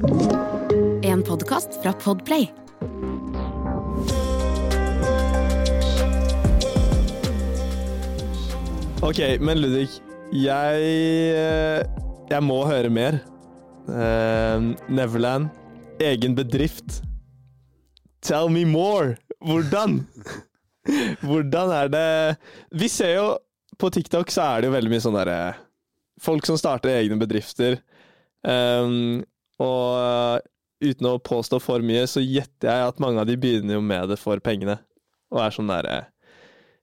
En podkast fra Podplay. Ok, men Ludvig, jeg eh, Jeg må høre mer. Uh, Neverland, egen bedrift. Tell me more! Hvordan? Hvordan er det Vi ser jo På TikTok så er det jo veldig mye sånn derre Folk som starter egne bedrifter. Um, og uh, uten å påstå for mye, så gjetter jeg at mange av de begynner jo med det for pengene. Og er sånn derre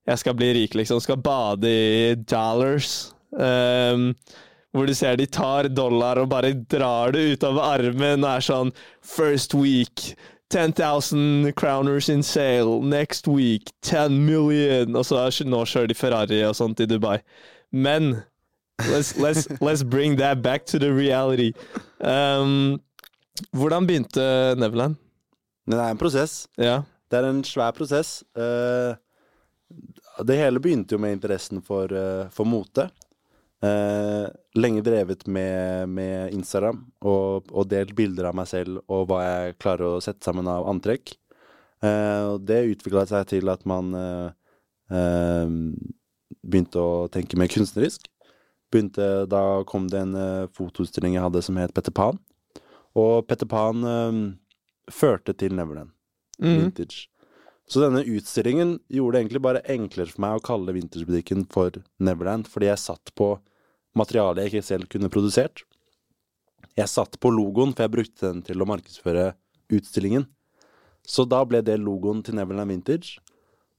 Jeg skal bli rik, liksom. Skal bade i dollars. Um, hvor du ser de tar dollar og bare drar det utover armen og er sånn First week, 10,000 crowners in sale. Next week, 10 million. Og så er, nå kjører de Ferrari og sånt i Dubai. Men let's, let's, let's bring that back to the reality. Um, hvordan begynte Neverland? Det er en prosess. Ja. Det er en svær prosess. Uh, det hele begynte jo med interessen for, uh, for mote. Uh, lenge drevet med, med Instagram og, og delt bilder av meg selv og hva jeg klarer å sette sammen av antrekk. Og det utvikla seg til at man begynte å tenke mer kunstnerisk. Begynte, da kom det en uh, fotoutstilling jeg hadde som het Petter Pan. Og Petter Pan eh, førte til Neverland Mm. Vintage. Så denne utstillingen gjorde det egentlig bare enklere for meg å kalle vintagebutikken for Neverland, fordi jeg satt på materiale jeg ikke selv kunne produsert. Jeg satt på logoen, for jeg brukte den til å markedsføre utstillingen. Så da ble det logoen til Neverland Vintage.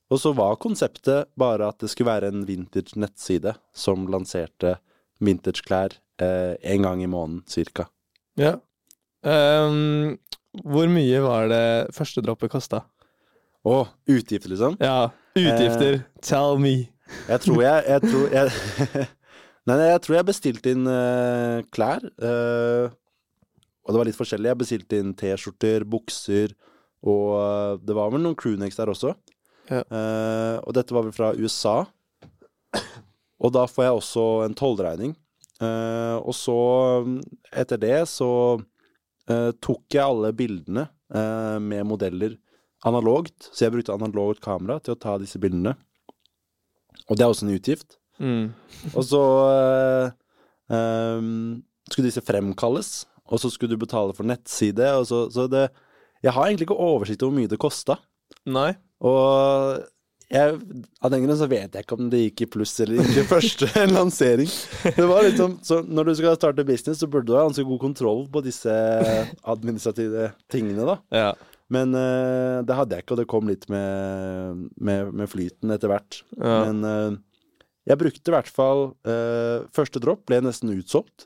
Og så var konseptet bare at det skulle være en vintage nettside som lanserte vintageklær eh, en gang i måneden, cirka. Ja. Um, hvor mye var det første droppet kosta? Å, utgifter, liksom? Ja, utgifter. Tell me. Jeg tror jeg, jeg, tror jeg nei, jeg tror jeg bestilte inn uh, klær. Uh, og det var litt forskjellig. Jeg bestilte inn T-skjorter, bukser, og uh, det var vel noen crewnecks der også. Ja. Eh, og dette var vel fra USA. Og da får jeg også en tollregning. Uh, og så, etter det, så uh, tok jeg alle bildene med modeller analogt. Så jeg brukte analogt kamera til å ta disse bildene. Og det er også en utgift. Mm. Og så ehm, skulle disse fremkalles, og så skulle du betale for nettside. Og så, så det Jeg har egentlig ikke oversikt over hvor mye det kosta. Nei. Og jeg, av den grunn så vet jeg ikke om det gikk i pluss eller ikke første lansering. Det var liksom, så Når du skal starte business, så burde du ha ganske god kontroll på disse administrative tingene, da. Ja. Men uh, det hadde jeg ikke, og det kom litt med, med, med flyten etter hvert. Ja. Men uh, jeg brukte i hvert fall uh, Første dropp ble nesten utsolgt.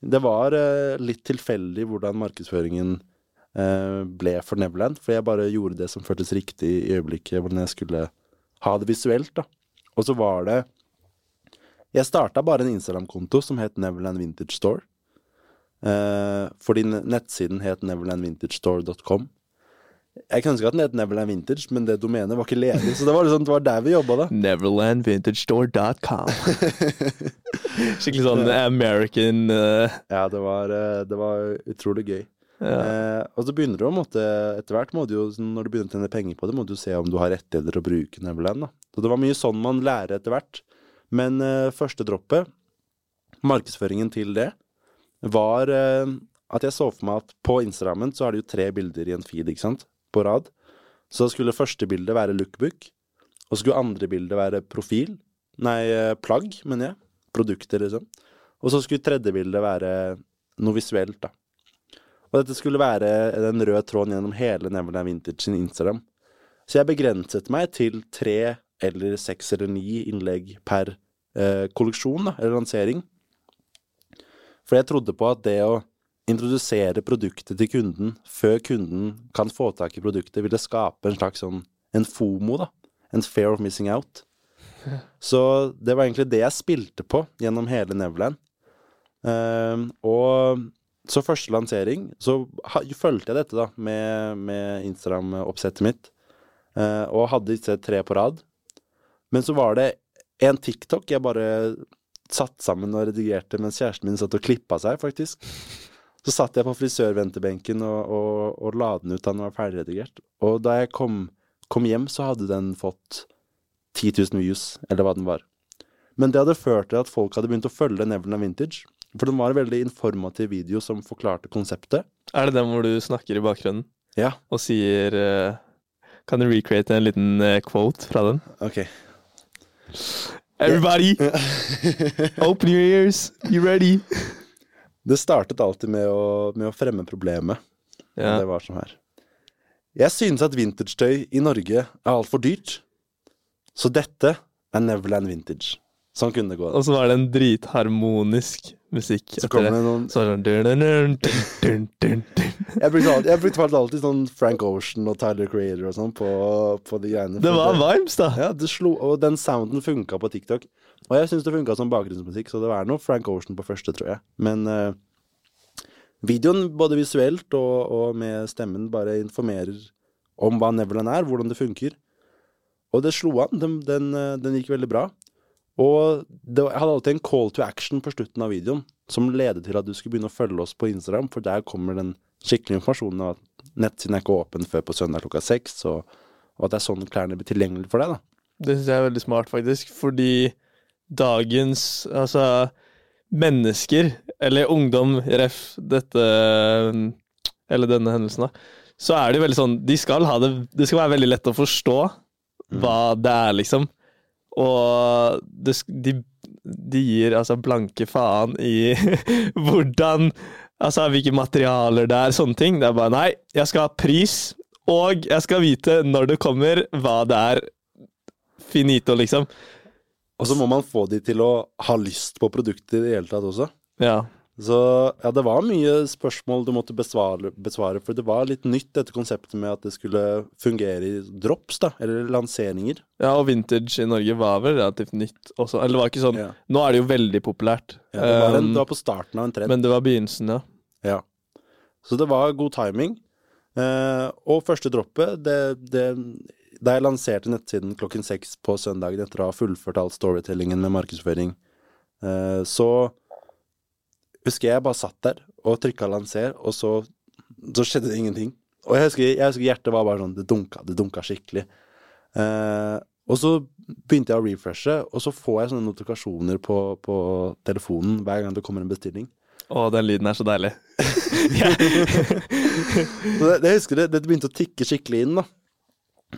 Det var litt tilfeldig hvordan markedsføringen ble for Neverland, for jeg bare gjorde det som føltes riktig i øyeblikket hvordan jeg skulle ha det visuelt, da. Og så var det Jeg starta bare en Instagram-konto som het Neverland Vintage Store. Eh, fordi nettsiden het neverlandvintagestore.com. Jeg kunne ønske at den het Neverland Vintage, men det domenet var ikke ledig. Så det var, liksom, det var der vi jobba, da. Neverlandvintagestore.com. Skikkelig sånn American uh, Ja, det var, eh, det var utrolig gøy. Eh, og så begynner du å måtte Etter hvert må du jo, sånn, når du begynner å tjene penger på det, må du se om du har rettigheter å bruke Neverland. da. Så det var mye sånn man lærer etter hvert. Men eh, første droppet, markedsføringen til det, var eh, at jeg så for meg at på Instagrammen så er det jo tre bilder i en feed, ikke sant, på rad. Så skulle første bildet være lookbook, og skulle andre bildet være profil. Nei, eh, plagg, mener jeg. Produkter, liksom. Og så skulle tredje bildet være noe visuelt, da. Og dette skulle være den røde tråden gjennom hele Neverland Vintage sin Instagram. Så jeg begrenset meg til tre eller seks eller ni innlegg per eh, kolleksjon, da, eller lansering. For jeg trodde på at det å introdusere produktet til kunden før kunden kan få tak i produktet, ville skape en slags sånn en FOMO, da. En fear of missing out. Så det var egentlig det jeg spilte på gjennom hele Neverland. Ehm, og så første lansering, så fulgte jeg dette da med, med Instagram-oppsettet mitt. eh, og hadde disse tre på rad. Men så var det en TikTok jeg bare satt sammen og redigerte mens kjæresten min satt og klippa seg, faktisk. Så satt jeg på frisørventebenken og, og, og la den ut da den var ferdigredigert. Og da jeg kom, kom hjem, så hadde den fått 10 000 views, eller hva den var. Men det hadde ført til at folk hadde begynt å følge Neverland Vintage. For den var en veldig informativ video som forklarte konseptet. Er det den hvor du snakker i bakgrunnen Ja, og sier eh, Kan du recreate en liten eh, quote fra den? ok. Everybody, open your ears, you ready? Det startet alltid med å, med å fremme problemet. Ja. Det var sånn her. Jeg synes at vintage-tøy i Norge er altfor dyrt. Så dette er Neverland Vintage. Sånn kunne det gå. Og så var det en dritharmonisk musikk Så kommer det. noen Så sånn dun, dun, dun, dun, dun, dun. Jeg brukte alltid, jeg brukte alltid sånn Frank Ocean og Tyler Creator og sånn på, på de greiene. Det var vibes, da. Ja, det slo, og den sounden funka på TikTok. Og jeg syns det funka som bakgrunnsmusikk, så det var noe Frank Ocean på første, tror jeg. Men uh, videoen, både visuelt og, og med stemmen, bare informerer om hva Neverland er, hvordan det funker. Og det slo an. Den, den, eh, den gikk veldig bra. Og det, jeg hadde alltid en call to action på slutten av videoen, som ledet til at du skulle begynne å følge oss på Instagram, for der kommer den skikkelige informasjonen om at nettsiden er ikke åpen før på søndag klokka seks, og, og at det er sånn klærne blir tilgjengelig for deg, da. Det syns jeg er veldig smart, faktisk, fordi dagens Altså, mennesker, eller ungdom, ref dette Eller denne hendelsen, da, så er det jo veldig sånn De skal ha det Det skal være veldig lett å forstå hva det er, liksom. Og det, de, de gir altså blanke faen i hvordan Altså hvilke materialer det er, sånne ting. Det er bare nei, jeg skal ha pris, og jeg skal vite når det kommer, hva det er. Finito, liksom. Og så må man få de til å ha lyst på produktet i det hele tatt også. Ja. Så ja, det var mye spørsmål du måtte besvare, besvare, for det var litt nytt dette konseptet med at det skulle fungere i drops, da, eller lanseringer. ja, og vintage i Norge var vel relativt nytt også. Eller det var ikke sånn Ja. Nå er det jo veldig populært. Ja, det, var en, Um, det var på starten av en trend. men det var begynnelsen, ja. Ja. Så det var god timing. Eh, og første droppet, det, det Da jeg lanserte nettsiden klokken seks på søndagen etter å ha fullført all storytellingen med markedsføring, eh, så husker jeg bare satt der og trykka 'lanser', og så, så skjedde det ingenting. Og jeg husker, jeg husker hjertet var bare sånn Det dunka, det dunka skikkelig. Eh, og så begynte jeg å refreshe, og så får jeg sånne notifikasjoner på, på telefonen hver gang det kommer en bestilling. Å, den lyden er så deilig. Det, det husker det, det begynte å tikke skikkelig inn, da.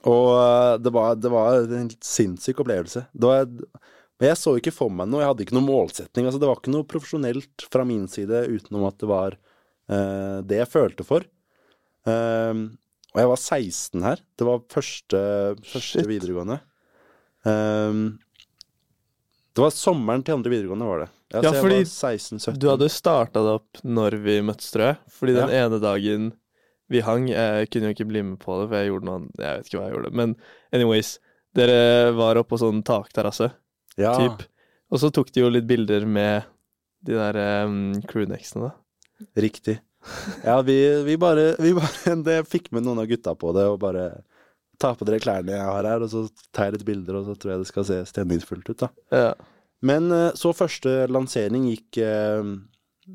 Og eh, det var, det var en helt sinnssyk opplevelse. Det var, men jeg så ikke for meg noe, jeg hadde ikke noen målsetning. Altså, det var ikke noe profesjonelt fra min side utenom at det var uh, det jeg følte for. Ehm, og jeg var 16 her. Det var første, første videregående. Um, det var sommeren til andre videregående, var det. Ja, så jeg fordi var 16-17. Du hadde starta det opp når vi møttes, tror jeg. Fordi den ene dagen vi hang Jeg kunne jo ikke bli med på det, for jeg gjorde noe. Jeg vet ikke hva jeg gjorde. Men anyways, dere var oppe på sånn takterrasse, ja. typ. Og så tok de jo litt bilder med de der um, crewnexene, da. Riktig. Ja, vi, vi bare, vi bare det, fikk med noen av gutta på det, og bare ta på dere klærne jeg har her, og så tar jeg litt bilder, og så tror jeg det skal se stemningsfullt ut, da. Ja. Men eh, så første lansering gikk,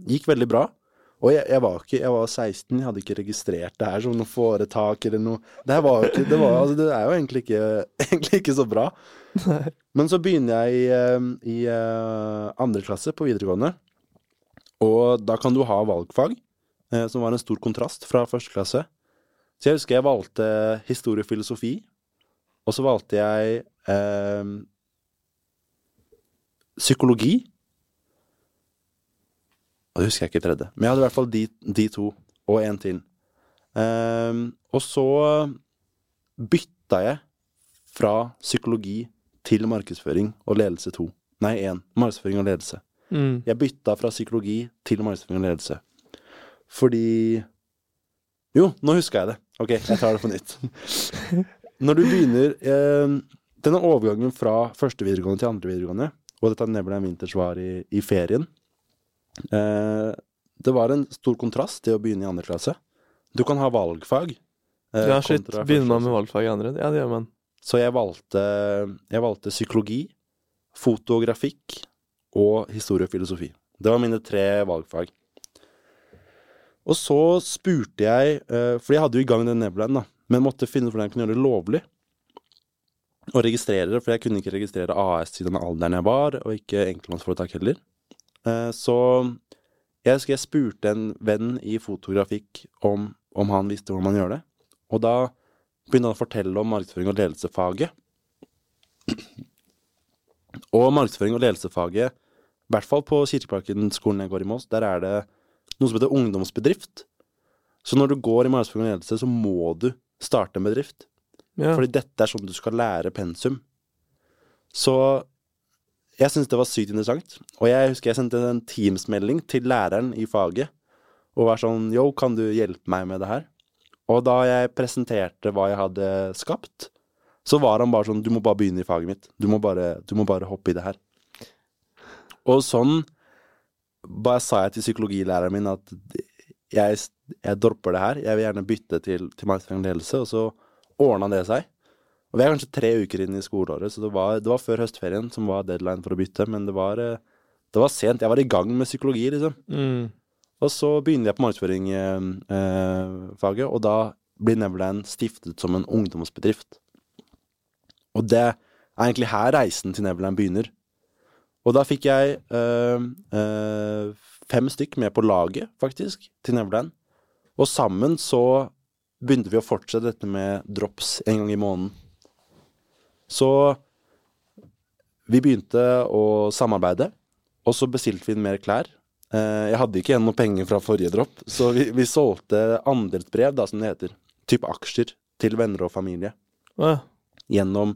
gikk veldig bra. Og jeg, jeg var ikke Jeg var 16, jeg hadde ikke registrert det her som noe foretak eller noe. Det var ikke Det, var, altså, det er jo egentlig ikke, egentlig ikke så bra. Men så begynner jeg i, eh, i eh, andre klasse på videregående, og da kan du ha valgfag, eh, som var en stor kontrast fra første klasse. Så jeg husker jeg valgte historie og filosofi, og så valgte jeg eh, psykologi. Og det husker jeg ikke tredje. Men jeg hadde i hvert fall de, de to, og en til. Eh, og så bytta jeg fra psykologi til markedsføring og ledelse to. Nei, én. Markedsføring og ledelse. Mm. Jeg bytta fra psykologi til markedsføring og ledelse. Fordi Jo, nå huska jeg det. Ok, jeg tar det på nytt. Når du begynner eh, Denne overgangen fra første videregående til andre videregående, og dette Neverland Winters var i, i ferien eh, Det var en stor kontrast til å begynne i andre klasse. Du kan ha valgfag. eh, Ja, shit. Begynner man med valgfag i andre? Ja, det gjør man. Så jeg valgte, jeg valgte psykologi, fotografikk og historie og filosofi. Det var mine tre valgfag. Og så spurte jeg, eh, for jeg hadde jo i gang den Neverland, da, men måtte finne ut hvordan jeg kunne gjøre det lovlig. Og registrere det, for jeg kunne ikke registrere AS siden alderen jeg var, og ikke enkeltmannsforetak heller. Eh, Så jeg jeg spurte en venn i fotografikk om, om han visste hvordan man gjør det. Og da begynte han å fortelle om markedsføring og ledelsefaget. Og markedsføring og ledelsefaget, i hvert fall på Kirkeparken skolen jeg går i Moss, der er det noe som heter ungdomsbedrift. Så når du går i markedsføring og ledelse, så må du starte en bedrift. Ja. Fordi dette er sånn du skal lære pensum. Så jeg syntes det var sykt interessant. Og jeg husker jeg sendte en Teams-melding til læreren i faget og var sånn Yo, kan du hjelpe meg med det her? Og da jeg presenterte hva jeg hadde skapt, så var han bare sånn Du må bare begynne i faget mitt. Du må bare, du må bare hoppe i det her. Og sånn bare sa jeg til psykologilæreren min at jeg, jeg dropper det her. Jeg vil gjerne bytte til, til markedsføring og ledelse, og så ordna det seg. Og vi er kanskje tre uker inn i skoleåret, så det var, det var før høstferien som var deadline for å bytte, men det var, eh, det var sent. Jeg var i gang med psykologi, liksom. Mm. Og så begynner jeg på markedsføringfaget, eh, og da blir Neverland stiftet som en ungdomsbedrift. Og det er egentlig her reisen til Neverland begynner. Og da fikk jeg øh, øh, fem stykk med på laget, faktisk, til Neverland. Og sammen så begynte vi å fortsette dette med drops en gang i måneden. Så vi begynte å samarbeide, og så bestilte vi inn mer klær. Eh, jeg hadde ikke igjen noe penger fra forrige dropp, så vi, vi solgte andelsbrev, da, som det heter. Typ aksjer til venner og familie Ja. gjennom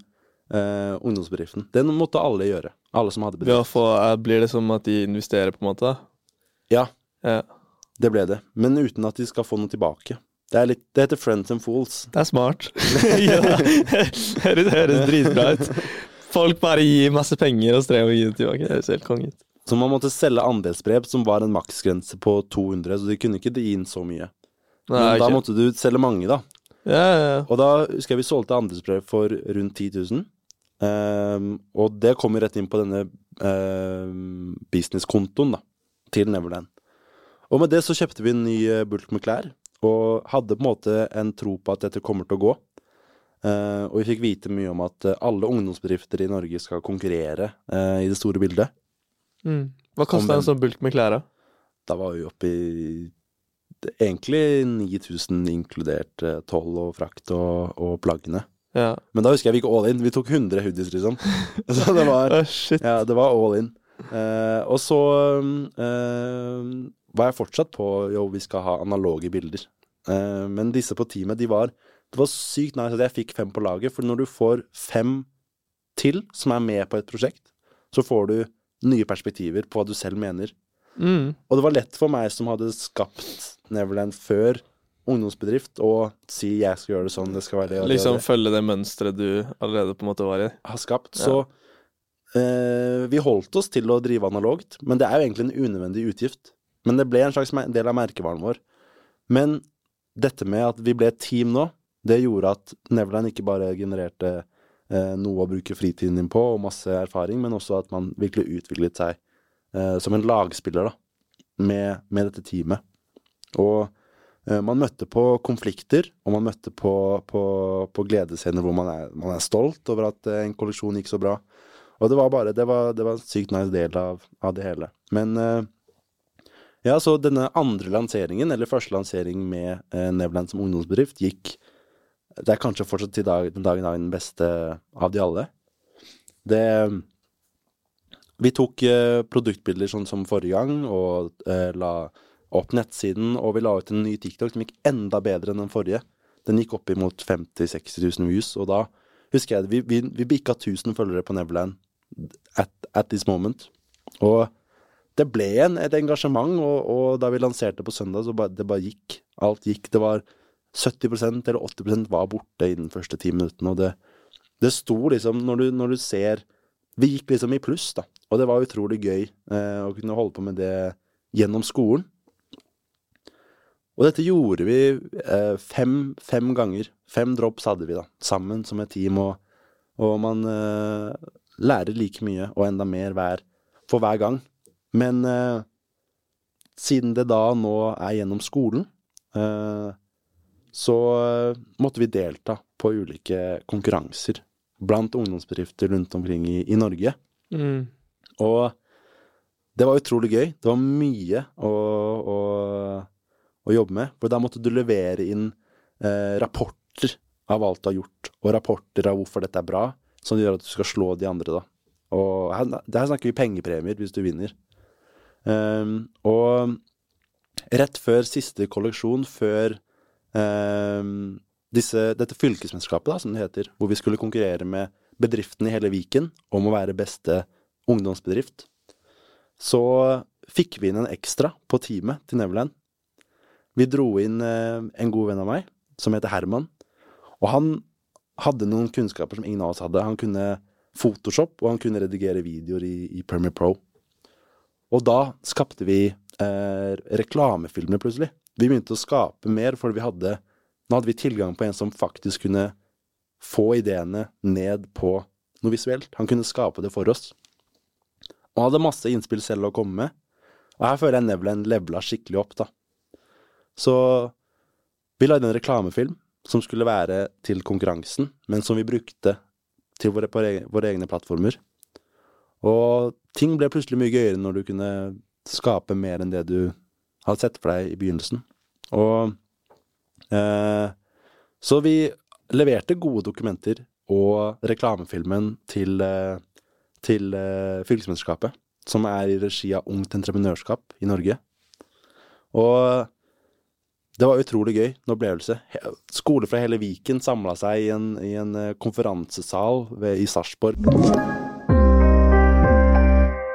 eh, ungdomsbedriften. Det måtte alle gjøre. Alle som hadde bedrift. få, eh, blir det som at de investerer, på en måte? Ja, Ja. det ble det. Men uten at de skal få noe tilbake. Det, er litt, det heter Friends and Fools. Det er smart. ja, det høres dritbra ut. Folk bare gir masse penger og strever å gi det tilbake. Det høres helt konge ut. Så man måtte selge andelsbrev, som var en maksgrense på 200, så de kunne ikke gi inn så mye. Men da ikke. måtte du selge mange, da. Ja, ja, ja. Og da husker jeg vi solgte andelsbrev for rundt 10 000. Um, og det kom jo rett inn på denne um, businesskontoen da, til Neverland. Og med det så kjøpte vi en ny eh, bulk med klær, og hadde på en måte en tro på at dette kommer til å gå. Uh, og vi fikk vite mye om at eh, alle ungdomsbedrifter i Norge skal konkurrere uh, i det store bildet. Mm. Hva kosta en sånn bulk med klær, da? Da var vi oppe i egentlig 9000 inkludert eh, toll og frakt og, og plaggene. Ja. Men da husker jeg vi gikk all in. Vi tok 100 hoodies, liksom. Så det var, oh, ja, det var all in. Eh, og så eh, var jeg fortsatt på jo, vi skal ha analoge bilder. Eh, men disse på teamet, de var Det var sykt nice at jeg fikk fem på laget, for når du får fem til som er med på et prosjekt, så får du nye perspektiver på hva du selv mener. Mm. Og det var lett for meg som hadde skapt Neverland før ungdomsbedrift, å si jeg skal gjøre det sånn, det skal være det og. Liksom det følge det mønsteret du allerede på en måte var i. har skapt. Ja. Så eh, vi holdt oss til å drive analogt, men det er jo egentlig en unødvendig utgift. Men det ble en slags del av merkevaren vår. Men dette med at vi ble et team nå, det gjorde at Neverland ikke bare genererte noe å bruke fritiden din på, og masse erfaring, men også at man virkelig utviklet seg eh, som en lagspiller, da, med, med dette teamet. Og eh, man møtte på konflikter, og man møtte på, på, på gledesscener hvor man er, man er stolt over at eh, en kolleksjon gikk så bra. Og det var bare Det var, det var en sykt nice del av, av det hele. Men eh, ja, så denne andre lanseringen, eller første lansering med eh, Neverland som ungdomsbedrift, gikk Det er kanskje fortsatt til dag, den dagen i dag den beste av de alle. Det Vi tok eh, produktbilder sånn som forrige gang, og eh, la opp nettsiden, og vi la ut en ny TikTok som gikk enda bedre enn den forrige. Den gikk opp imot 50 000-60 000 views, og da husker jeg vi, vi, vi bikka 1000 følgere på Neverland at, at this moment. Og det ble en, et engasjement, og, og da vi lanserte på søndag, så bare, det bare gikk. Alt gikk. Det var 70% eller 80% var borte innen første ti minuttene, og det, det sto liksom når du, når du ser Vi gikk liksom i pluss, da. Og det var utrolig gøy eh, å kunne holde på med det gjennom skolen. Og dette gjorde vi eh, fem, fem ganger. Fem drops hadde vi da, sammen som et team, og, og man eh, lærer like mye og enda mer hver, for hver gang. Men eh, siden det da nå er gjennom skolen, eh, så eh, måtte vi delta på ulike konkurranser blant ungdomsbedrifter rundt omkring i, i Norge. Mm. Og det var utrolig gøy. Det var mye å, å, å jobbe med. For da måtte du levere inn eh, rapporter av alt du har gjort, og rapporter av hvorfor dette er bra, som gjør at du skal slå de andre, da. Og her, her snakker vi pengepremier hvis du vinner. Um, og rett før siste kolleksjon, før disse, dette fylkesmesterskapet, da, som det heter, hvor vi skulle konkurrere med bedriftene i hele Viken om å være beste ungdomsbedrift, så fikk vi inn en ekstra på teamet til Neverland. Vi dro inn eh, en god venn av meg, som heter Herman. Og han hadde noen kunnskaper som ingen av oss hadde. Han kunne Photoshop, og han kunne redigere videoer i, i Premier Pro. Og da skapte vi eh, reklamefilmer, plutselig. Vi begynte å skape mer, for vi hadde Nå hadde vi tilgang på en som faktisk kunne få ideene ned på noe visuelt. Han kunne skape det for oss. Og hadde masse innspill selv å komme med. Og her føler jeg Nevland levela skikkelig opp, da. Så vi lagde en reklamefilm som skulle være til konkurransen, men som vi brukte til våre, våre egne plattformer. Og ting ble plutselig mye gøyere når du kunne skape mer enn det du hadde sett for deg i begynnelsen. Og eh, Så vi leverte gode dokumenter og reklamefilmen til, eh, til eh, fylkesmesterskapet, som er i regi av Ungt Entreprenørskap i Norge. Og det var utrolig gøy, en opplevelse. Skoler fra hele Viken samla seg i en, i en eh, konferansesal ved, i Sarpsborg.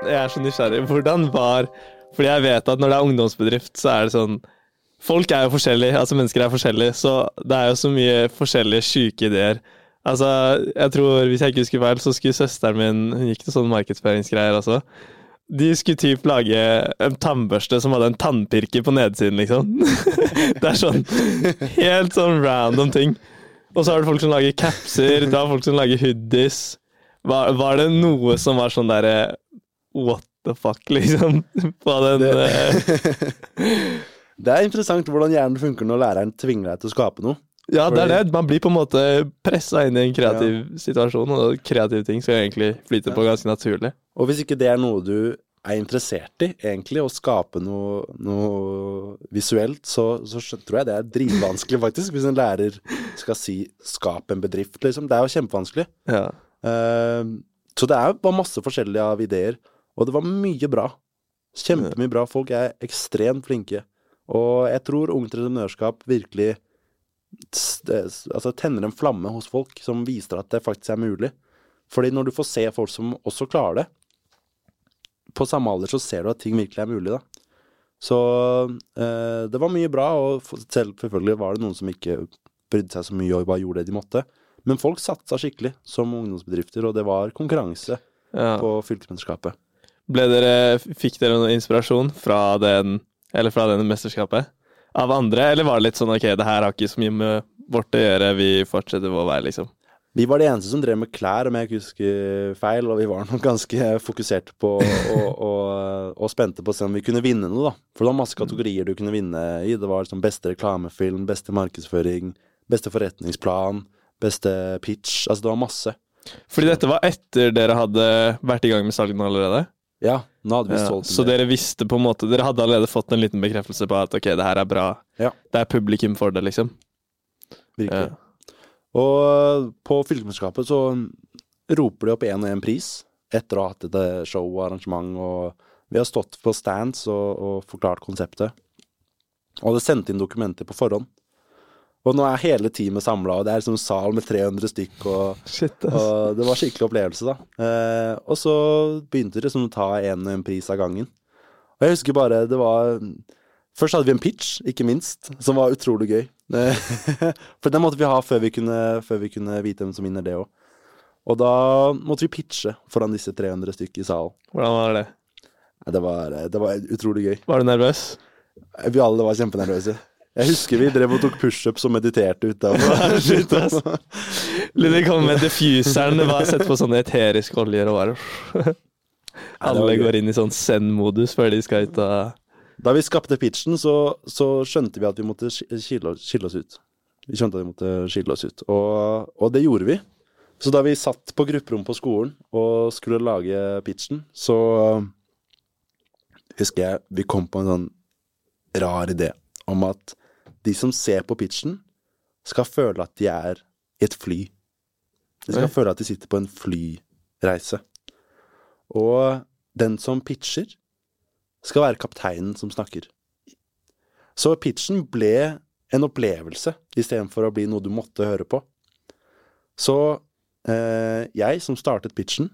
Jeg er så nysgjerrig. Hvordan var Fordi jeg vet at når det er ungdomsbedrift, så er det sånn Folk er jo forskjellige, altså mennesker er forskjellige, så det er jo så mye forskjellige syke ideer. Altså, jeg tror, hvis jeg ikke husker feil, så skulle søsteren min Hun gikk til sånne markedsføringsgreier også. De skulle typ lage en tannbørste som hadde en tannpirker på nedsiden, liksom. det er sånn helt sånn random ting. Og så har du folk som lager capser, du har folk som lager hoodies. Var, var det noe som var sånn derre What the fuck, liksom? På den Det- eh, Det er interessant hvordan hjernen funker når læreren tvinger deg til å skape noe. Ja, det er det. Man blir på en måte pressa inn i en kreativ situasjon, og kreative ting skal egentlig flyte på ganske naturlig. Og hvis ikke det er noe du er interessert i, egentlig, å skape noe, noe visuelt, så, så tror jeg det er dritvanskelig, faktisk. Hvis en lærer skal si 'skap en bedrift', liksom. Det er jo kjempevanskelig. Ja. Uh, så det er bare masse forskjellige av ideer. Og det var mye bra. Kjempemye bra. Folk er ekstremt flinke. Og jeg tror Ungt Entreprenørskap virkelig altså, tenner en flamme hos folk som viser at det faktisk er mulig. Fordi når du får se folk som også klarer det, på samme alder så ser du at ting virkelig er mulig, da. Så eh, det var mye bra, og selv selvfølgelig var det noen som ikke brydde seg så mye og bare gjorde det de måtte. Men folk satsa skikkelig som ungdomsbedrifter, og det var konkurranse ja. på fylkesmesterskapet. Ble dere, fikk dere noe inspirasjon fra den, eller fra den mesterskapet? Av andre, eller var det litt sånn ok, det her har ikke så mye med vårt å gjøre, vi fortsetter vår vei, liksom? Vi var de eneste som drev med klær, om jeg ikke husker feil, og vi var nok ganske fokuserte på og, og, og spente på å se om vi kunne vinne noe, da. For det var masse kategorier du kunne vinne i. Det var liksom beste reklamefilm, beste markedsføring, beste forretningsplan, beste pitch. Altså det var masse. Fordi dette var etter dere hadde vært i gang med salgene allerede? Ja, nå hadde vi solgt ja, så dere visste på en måte Dere hadde allerede fått en liten bekreftelse på at ok, det her er bra. Ja. Det er publikum for det, liksom. Virkelig. Ja. Og på fylkesmannskapet så roper de opp én og én pris etter å ha hatt et eh, show og arrangement, og vi har stått på stands og, og forklart konseptet. Og hadde sendt inn dokumenter på forhånd. Og nå er hele teamet samla, og det er liksom en sal med 300 stykk, og, Shit, og det var skikkelig opplevelse, da. Eh, og så begynte det liksom å ta og én pris av gangen. Og jeg husker bare det var Først hadde vi en pitch, ikke minst, som var utrolig gøy. For den måtte vi ha før vi kunne, før vi kunne vite hvem som vinner det òg. Og da måtte vi pitche foran disse 300 stykk i salen. Hvordan var det? Det var, det var utrolig gøy. Var du nervøs? Vi alle var kjempenervøse. Jeg husker vi drev og tok pushups og mediterte utafor. Shit, ass. Lille kom med diffuseren, bare sette på sånne eteriske oljer og bare Alle går inn i sånn zen-modus før de skal ut og Da vi skapte pitchen, så, så skjønte vi at vi måtte skille, skille oss ut. Vi skjønte at vi måtte skille oss ut, og, og det gjorde vi. Så da vi satt på grupperom på skolen og skulle lage pitchen, så husker jeg vi kom på en sånn rar idé om at de som ser på pitchen, skal føle at de er i et fly. De skal Oi. føle at de sitter på en flyreise. Og den som pitcher, skal være kapteinen som snakker. Så pitchen ble en opplevelse istedenfor å bli noe du måtte høre på. Så eh, jeg, som startet pitchen,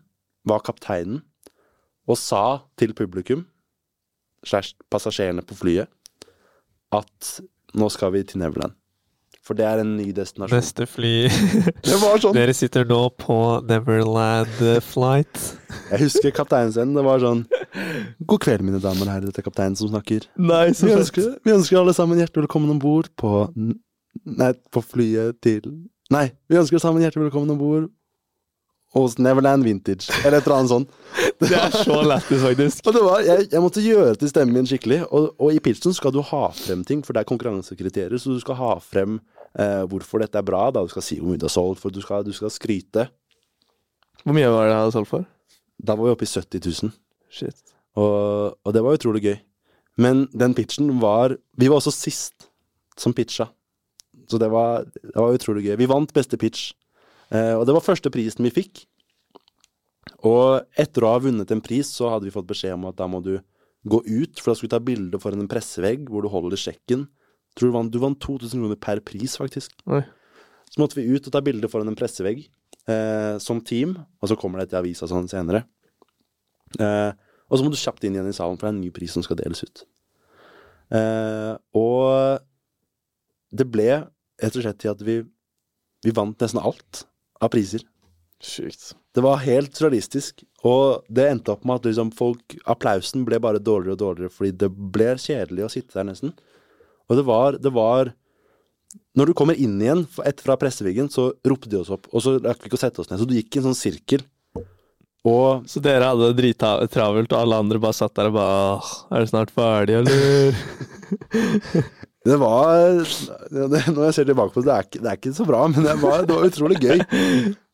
var kapteinen og sa til publikum, slash passasjerene på flyet, at nå skal vi til Neverland. For det er en ny destinasjon. Neste fly Det var sånn. Dere sitter nå på Neverland eh, flight. Jeg husker kapteinscenen. Det var sånn God kveld, mine damer og herrer. Dette er kapteinen som snakker. Nei, Vi ønsker, vi ønsker alle sammen hjertelig velkommen om bord på Nei, på flyet til Nei, vi ønsker alle sammen hjertelig velkommen om bord hos Neverland Vintage. Eller et eller annet sånt. Det er så lættis, faktisk. Og det var, jeg, jeg måtte gjøre til stemmen min skikkelig. Og, og i pitchen skal du ha frem ting, for det er konkurransekriterier. Så du skal ha frem eh, hvorfor dette er bra. Da. Du skal si hvor mye du har solgt, for du skal, du skal skryte. Hvor mye var det jeg hadde solgt for? Da var vi oppe i 70 000. Shit. Og, og det var utrolig gøy. Men den pitchen var Vi var også sist som pitcha. Så det var, det var utrolig gøy. Vi vant beste pitch. Eh, og det var første prisen vi fikk. Og etter å ha vunnet en pris, så hadde vi fått beskjed om at da må du gå ut, for da skulle du ta bilde foran en pressevegg hvor du holder sjekken. Tror du, vant, du vant 2000 kroner per pris, faktisk. Oi. Så måtte vi ut og ta bilde foran en pressevegg eh, som team, og så kommer det til avisa sånn senere. Eh, og så må du kjapt inn igjen i salen, for det er en ny pris som skal deles ut. Eh, og det ble rett og slett til at vi, vi vant nesten alt av priser. Sjukt. Det var helt surrealistisk, og det endte opp med at liksom folk Applausen ble bare dårligere og dårligere fordi det ble kjedelig å sitte der, nesten. Og det var, det var Når du kommer inn igjen etter fra presseviggen, så ropte de oss opp, og så rakk vi ikke å sette oss ned. Så du gikk i en sånn sirkel. Og Så dere hadde det drittravelt, og alle andre bare satt der og bare Åh, er det snart ferdig, eller? det var det, Når jeg ser tilbake på det, er det er ikke så bra, men det var, det var utrolig gøy.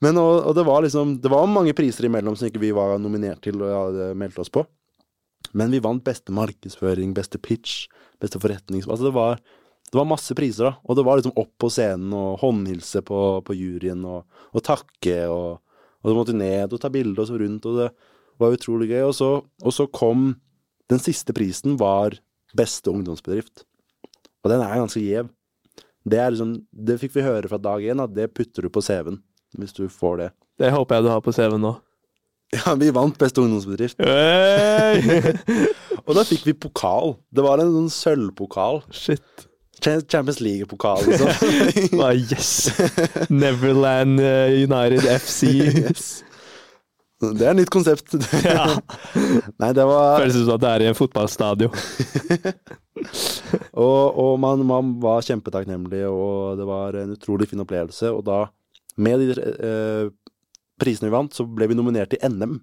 Men og, og det var liksom Det var mange priser imellom som ikke vi var nominert til og hadde meldt oss på. Men vi vant beste markedsføring, beste pitch, beste forretnings... Altså det var, det var masse priser, da. Og det var liksom opp på scenen og håndhilse på, på juryen og, og takke og, og så måtte ned og ta bilde og så rundt, og det var utrolig gøy. Og så, og så kom Den siste prisen var beste ungdomsbedrift. Og den er ganske gjev. Det, liksom, det fikk vi høre fra dag én, at det putter du på CV-en. Hvis du får det. Det håper jeg du har på CV-en nå. Ja, vi vant beste ungdomsbedrift. Hey! Og da fikk vi pokal. Det var en sånn sølvpokal. Shit. Champions League-pokal, liksom. ah, yes! Neverland eh, United FC. yes. Det er et nytt konsept. Ja. Nei, det var Føles som at det er i en fotballstadion. Og, og man, man var kjempetakknemlig, og det var en utrolig fin opplevelse. Og da, med de eh, prisene vi vant, så ble vi nominert til NM,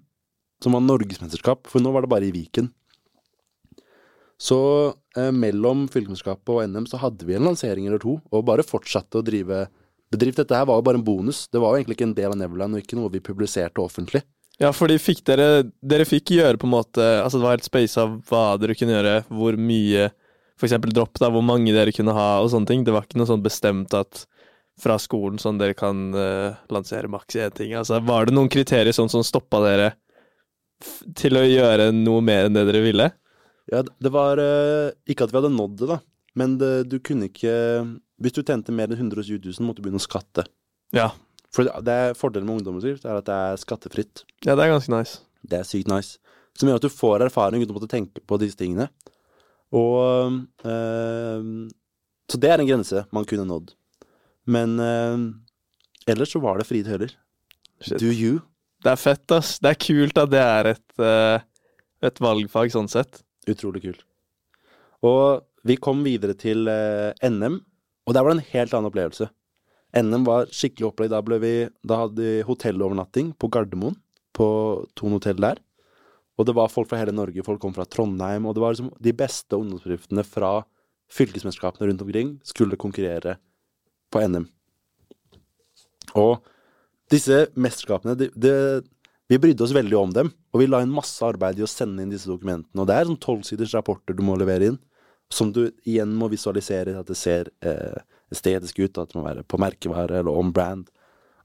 som var norgesmesterskap, for nå var det bare i Viken. Så eh, mellom fylkesmesterskapet og NM så hadde vi en lansering eller to, og bare fortsatte å drive bedrift. Dette her var jo bare en bonus. Det var jo egentlig ikke en del av Neverland, og ikke noe vi publiserte offentlig. Ja, fordi fikk dere Dere fikk gjøre på en måte Altså det var helt space av hva dere kunne gjøre, hvor mye Eksempel dropp, da, hvor mange dere kunne ha og sånne ting. Det var ikke noe sånn bestemt at fra skolen sånn dere kan uh, lansere maks én ting. Altså var det noen kriterier sånn som stoppa dere til å gjøre noe mer enn det dere ville? Ja, det var uh, Ikke at vi hadde nådd det, da, men det, du kunne ikke Hvis du tjente mer enn 120 000, måtte du begynne å skatte. Ja. For det, det er Fordelen med ungdomsbedrift er at det er skattefritt. Ja, det er ganske nice. Det er sykt nice. Som gjør at du får erfaring uten å måtte tenke på disse tingene. Og eh, Så det er en grense man kunne nådd. Men eh, ellers så var det frie tøyler. Do you? Det er fett, ass. Det er kult at det er et, eh, et valgfag sånn sett. Utrolig kult. Og vi kom videre til eh, NM, og der var det en helt annen opplevelse. NM var skikkelig opplegg. Da, ble vi, da hadde vi hotellovernatting på Gardermoen, på Thon hotell der. Og det var folk fra hele Norge, folk kom fra Trondheim, og det var liksom de beste ungdomsbedriftene fra fylkesmesterskapene rundt omkring skulle konkurrere på NM. Og disse mesterskapene de, de, Vi brydde oss veldig om dem, og vi la inn masse arbeid i å sende inn disse dokumentene. Og det er sånn tolvsiders rapporter du må levere inn, som du igjen må visualisere at det ser eh, estetisk ut, at det må være på merkevare eller on brand.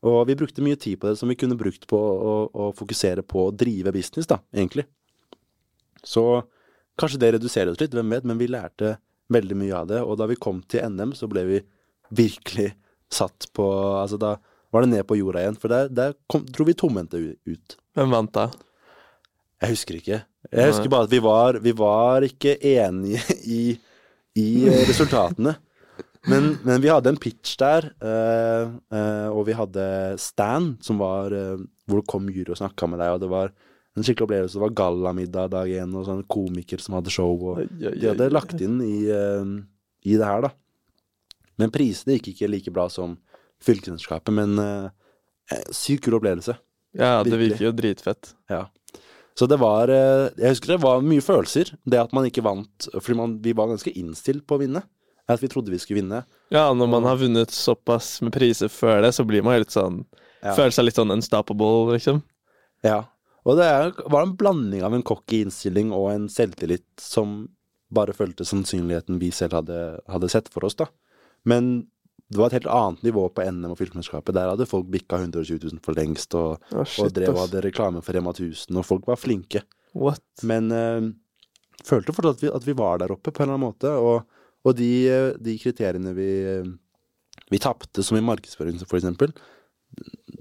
Og vi brukte mye tid på det som vi kunne brukt på å, å fokusere på å drive business, da, egentlig. Så kanskje det reduserer oss litt, hvem vet, men vi lærte veldig mye av det. Og da vi kom til NM, så ble vi virkelig satt på Altså, da var det ned på jorda igjen, for der, der kom, dro vi tomhendte ut. Hvem vant da? Jeg husker ikke. Jeg husker bare at vi var, vi var ikke enige i, i resultatene. Men, men, vi hadde en pitch der, uh, uh, og vi hadde Stan, som var uh, hvor det kom jury og snakka med deg, og det var en skikkelig opplevelse. Det var gallamiddag dag én, og sånne komikere som hadde show, og de hadde lagt inn i, i det her, da. Men prisene gikk ikke like bra som fylkesmesterskapet, men sykt kul opplevelse. Ja, det Virkelig. virker jo dritfett. Ja. Så det var Jeg husker det var mye følelser, det at man ikke vant, fordi man, vi var ganske innstilt på å vinne at vi trodde vi skulle vinne. Ja, når man har vunnet såpass med priser før det, så blir man jo litt sånn ja. Føler seg litt sånn unstoppable, liksom. Ja. Og det var en blanding av en cocky innstilling og en selvtillit som bare følte sannsynligheten vi selv hadde, hadde, sett for oss, da. Men det var et helt annet nivå på NM og fylkesmesterskapet. Der hadde folk bikka 120 000 for lengst, og, oh, shit, og drev og hadde reklame for Rema 1000, og folk var flinke. What? Men øh, følte fortsatt at vi, at vi var der oppe på en eller annen måte. og og de, de kriteriene vi, vi tapte, som i markedsføring eksempel,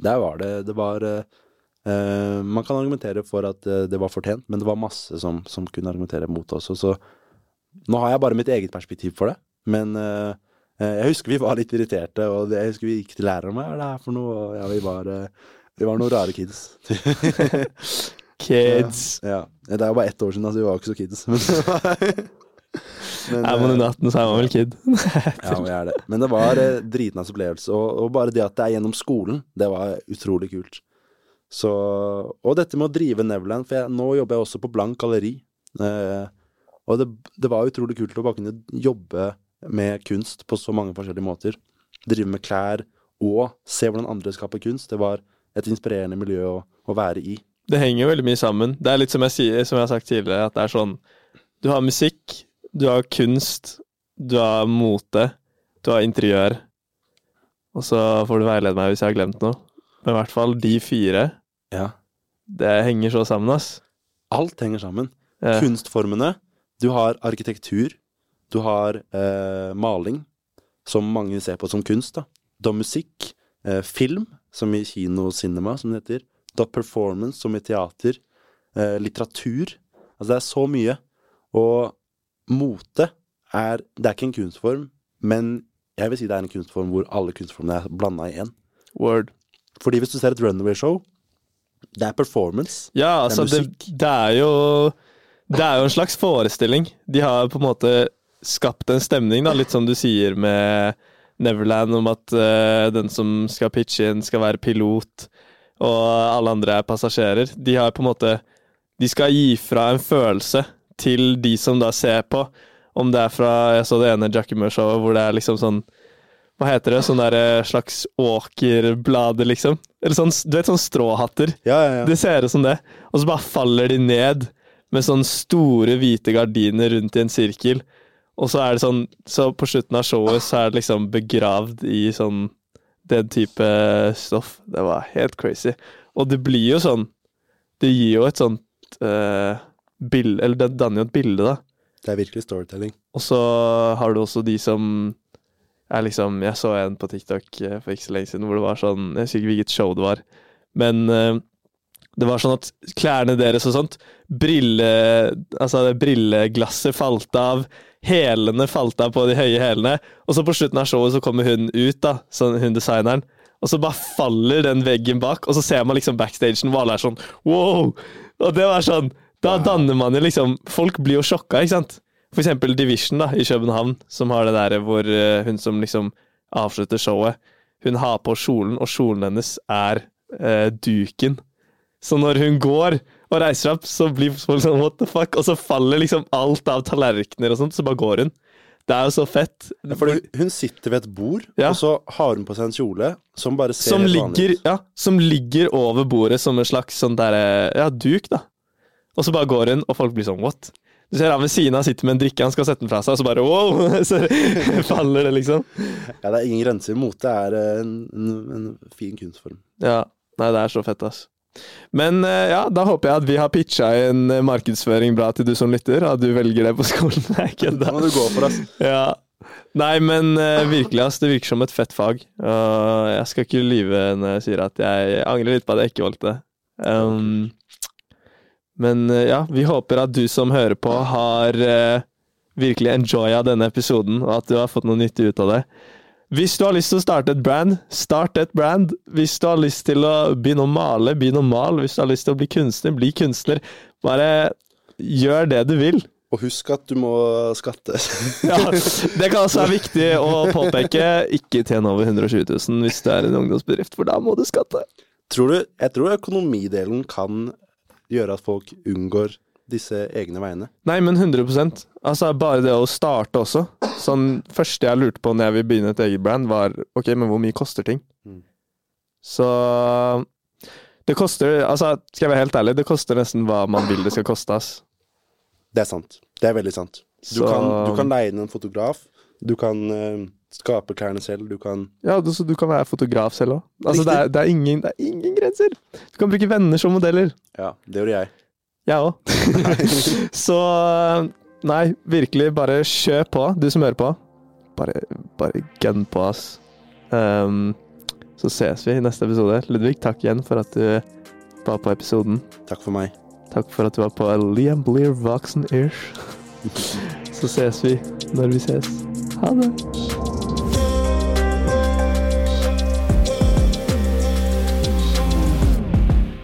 der var det Det var Uh, Man kan argumentere for at eh, det var fortjent, men det var masse som, som kunne argumentere mot oss. Så nå har jeg bare mitt eget perspektiv for det, men uh, jeg husker vi var litt irriterte, og jeg husker vi gikk til læreren hva er det her for noe, ja, vi var, vi var noen rare kids. kids. Ja, ja. Det er jo bare ett år siden, altså vi var jo ikke så kids. Men Men, er man under 18, så er man vel kid. ja, vi er det. Men det var eh, dritnice opplevelse. Og, og, bare det at det er gjennom skolen, det var utrolig kult. Så, og dette med å drive Neverland, for jeg, nå jobber jeg også på Blank galleri. Eh, og det, det, var utrolig kult å bare kunne jobbe med kunst på så mange forskjellige måter. Drive med klær og se hvordan andre skaper kunst. Det var et inspirerende miljø å, å være i. Det henger jo veldig mye sammen. Det er litt som jeg, sier, som jeg har sagt tidligere, at det er sånn Du har musikk, du har kunst, du har mote, du har interiør. Og så får du veilede meg hvis jeg har glemt noe. Men i hvert fall de fire. Ja. Det henger så sammen, ass. Alt henger sammen. Ja. Kunstformene. Du har arkitektur. Du har eh, maling, som mange ser på som kunst. da. Du har musikk. Eh, film, som i kino-cinema, som det heter. Du har performance, som i teater. Eh, litteratur. Altså, det er så mye. Og mote er Det er ikke en kunstform, men jeg vil si det er en kunstform hvor alle kunstformene er blanda i én. Word. Fordi hvis du ser et runaway-show, det er performance. Ja, altså, det, det, det, er jo Det er jo en slags forestilling. De har på en måte skapt en stemning, da, litt som du sier med Neverland, om at uh, den som skal pitche inn, skal være pilot, og alle andre er passasjerer. De har på en måte De skal gi fra en følelse til de som da ser på. Om det er fra Jeg så det ene Jackimer-showet hvor det er liksom sånn Hva heter det? Sånn der eh, slags åkerblader, liksom. Eller sånn, du vet sånn stråhatter. Ja, ja, ja. Det ser ut som det. Og så bare faller de ned med sånne store, hvite gardiner rundt i en sirkel. Og så er det sånn Så på slutten av showet så er det liksom begravd i sånn den type stoff. Det var helt crazy. Og det blir jo sånn Det gir jo et sånt uh, bilde Eller det danner jo et bilde, da. Det er virkelig storytelling. Og så har du også de som er liksom Jeg så en på TikTok eh, for ikke så lenge siden hvor det var sånn Jeg husker ikke hvilket show det var, men uh, det var sånn at klærne deres og sånt Brille... Altså, brilleglasset falt av. Hælene falt av på de høye hælene. Og så på slutten av showet så kommer hun ut, da, sånn, hun designeren. Og så bare faller den veggen bak, og så ser man liksom backstagen, hvor alle er sånn wow! Og det var sånn da danner man jo liksom Folk blir jo sjokka, ikke sant? For eksempel Division da, i København, som har det der hvor uh, hun som liksom avslutter showet, hun har på kjolen, og kjolen hennes er uh, duken. Så når hun går, og reiser opp, så blir folk sånn what the fuck, og så faller liksom alt av tallerkener og sånt, så bare går hun. Det er jo så fett. Ja, for hun- sitter ved et bord, Ja. og så har hun på seg en kjole som bare ser Som helt vanlig ut. ja, som ligger over bordet som en slags sånn derre ja, duk, da. Og så bare går hun, og folk blir sånn what? Du ser han ved siden av sitter med en drikke, han skal sette den fra seg, og så bare wow! Så faller det, liksom. Ja, det er ingen grenser. Mote er eh, en, en, en fin kunstform. Ja. Nei, det er så fett, ass. Men eh, ja, da håper jeg at vi har pitcha en eh, markedsføring bra til du som lytter, at du velger det på skolen. Nei, Da kødda. må du gå for, ass. Ja. Nei, men virkelig, ass. Det virker som et fett fag. Og jeg skal ikke lyve når jeg sier at jeg angrer litt på at jeg ikke valgte det. Um, men eh, ja, vi håper at du som hører på, har eh, virkelig enjoya denne episoden, og at du har fått noe nyttig ut av det. Hvis du har lyst til å starte et brand, start et brand. Hvis du har lyst til å begynne å male, begynn å male. Hvis du har lyst til å bli kunstner, bli kunstner. Bare gjør det du vil. Og husk at du må skatte. Ja, det kan også være viktig å påpeke. Ikke tjene over 120 000 hvis du er en ungdomsbedrift, for da må du skatte. Tror du, jeg tror økonomidelen kan gjøre at folk unngår disse egne veiene. Nei, men 100% Altså, bare det å starte også. Sånn, første jeg lurte på når jeg vil begynne et eget brand, var ok, men hvor mye koster ting? Mm. Så Det koster Altså, skal jeg være helt ærlig, det koster nesten hva man vil det skal koste, ass. Det er sant. Det er veldig sant. Du, Så- kan, du kan leie inn en fotograf. Du kan eh, skape klærne selv. Du kan Ja, du, så du kan være fotograf selv òg. Altså, det, er- det, er ingen- det er ingen grenser! Du kan bruke venner som modeller. Ja, det gjorde jeg. Jeg òg. Så nei, virkelig, bare kjør på, du som hører på. Bare, bare gun på, ass. Um, så ses vi i neste episode. Ludvig, takk igjen for at du var på episoden. Takk for meg. Takk for at du var på Liam Blear Voksen Ish. Så ses vi når vi ses. Ha det.